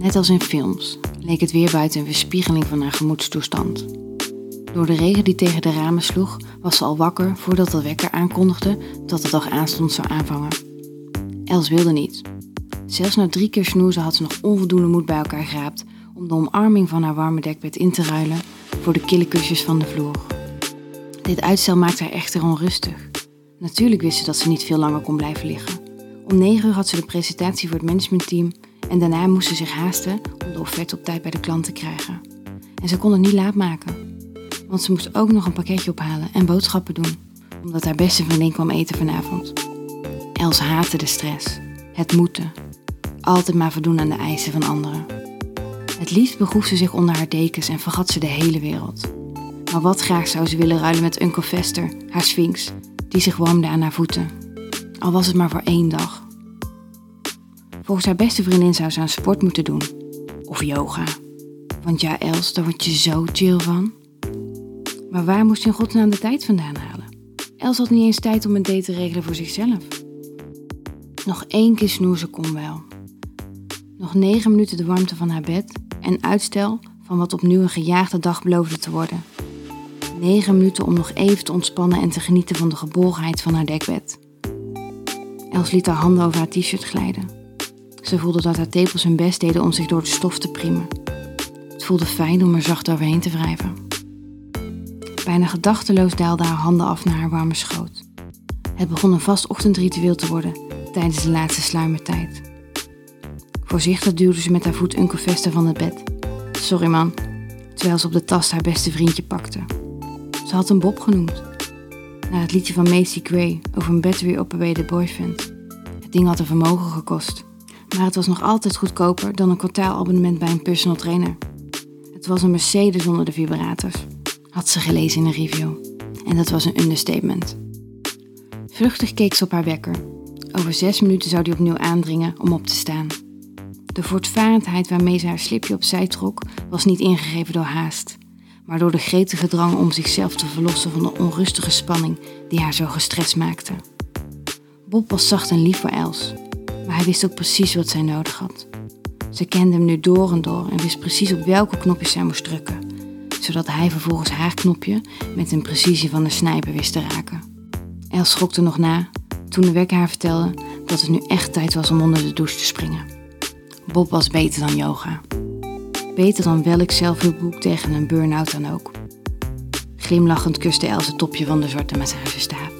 Net als in films leek het weer buiten een weerspiegeling van haar gemoedstoestand. Door de regen die tegen de ramen sloeg, was ze al wakker voordat de wekker aankondigde dat de dag aanstond zou aanvangen. Els wilde niet. Zelfs na drie keer snoezen had ze nog onvoldoende moed bij elkaar geraapt om de omarming van haar warme dekbed in te ruilen voor de kille kusjes van de vloer. Dit uitstel maakte haar echter onrustig. Natuurlijk wist ze dat ze niet veel langer kon blijven liggen. Om negen uur had ze de presentatie voor het managementteam en daarna moest ze zich haasten om de offerte op tijd bij de klant te krijgen. En ze kon het niet laat maken, want ze moest ook nog een pakketje ophalen en boodschappen doen, omdat haar beste vriendin kwam eten vanavond. Els haatte de stress, het moeten, altijd maar voldoen aan de eisen van anderen. Het liefst begroef ze zich onder haar dekens en vergat ze de hele wereld. Maar wat graag zou ze willen ruilen met Uncle Vester, haar sphinx, die zich warmde aan haar voeten. Al was het maar voor één dag. Volgens haar beste vriendin zou ze aan sport moeten doen. Of yoga. Want ja, Els, daar word je zo chill van. Maar waar moest je in godsnaam de tijd vandaan halen? Els had niet eens tijd om een date te regelen voor zichzelf. Nog één keer snoezen kon wel. Nog negen minuten de warmte van haar bed en uitstel van wat opnieuw een gejaagde dag beloofde te worden. Negen minuten om nog even te ontspannen en te genieten van de geborgenheid van haar dekbed. Els liet haar handen over haar t-shirt glijden. Ze voelde dat haar tepels hun best deden om zich door de stof te priemen. Het voelde fijn om er zacht overheen te wrijven. Bijna gedachteloos daalden haar handen af naar haar warme schoot. Het begon een vast ochtendritueel te worden tijdens de laatste sluimertijd. Voorzichtig duwde ze met haar voet Uncle Vester van het bed. Sorry man, terwijl ze op de tast haar beste vriendje pakte. Ze had hem Bob genoemd. Naar het liedje van Macy Gray over een battery operated boyfriend. Het ding had een vermogen gekost. Maar het was nog altijd goedkoper dan een kwartaalabonnement bij een personal trainer. Het was een Mercedes zonder de vibrators. Had ze gelezen in een review. En dat was een understatement. Vluchtig keek ze op haar wekker. Over zes minuten zou die opnieuw aandringen om op te staan. De voortvarendheid waarmee ze haar slipje opzij trok, was niet ingegeven door haast, maar door de gretige drang om zichzelf te verlossen van de onrustige spanning die haar zo gestrest maakte. Bob was zacht en lief voor Els, maar hij wist ook precies wat zij nodig had. Ze kende hem nu door en door en wist precies op welke knopjes zij moest drukken, zodat hij vervolgens haar knopje met een precisie van de snijper wist te raken. Els schrokte nog na toen de wekker haar vertelde dat het nu echt tijd was om onder de douche te springen. Bob was beter dan yoga. Beter dan welk zelfhulpboek tegen een burn-out dan ook. Glimlachend kuste Els het topje van de zwarte massagestaaf.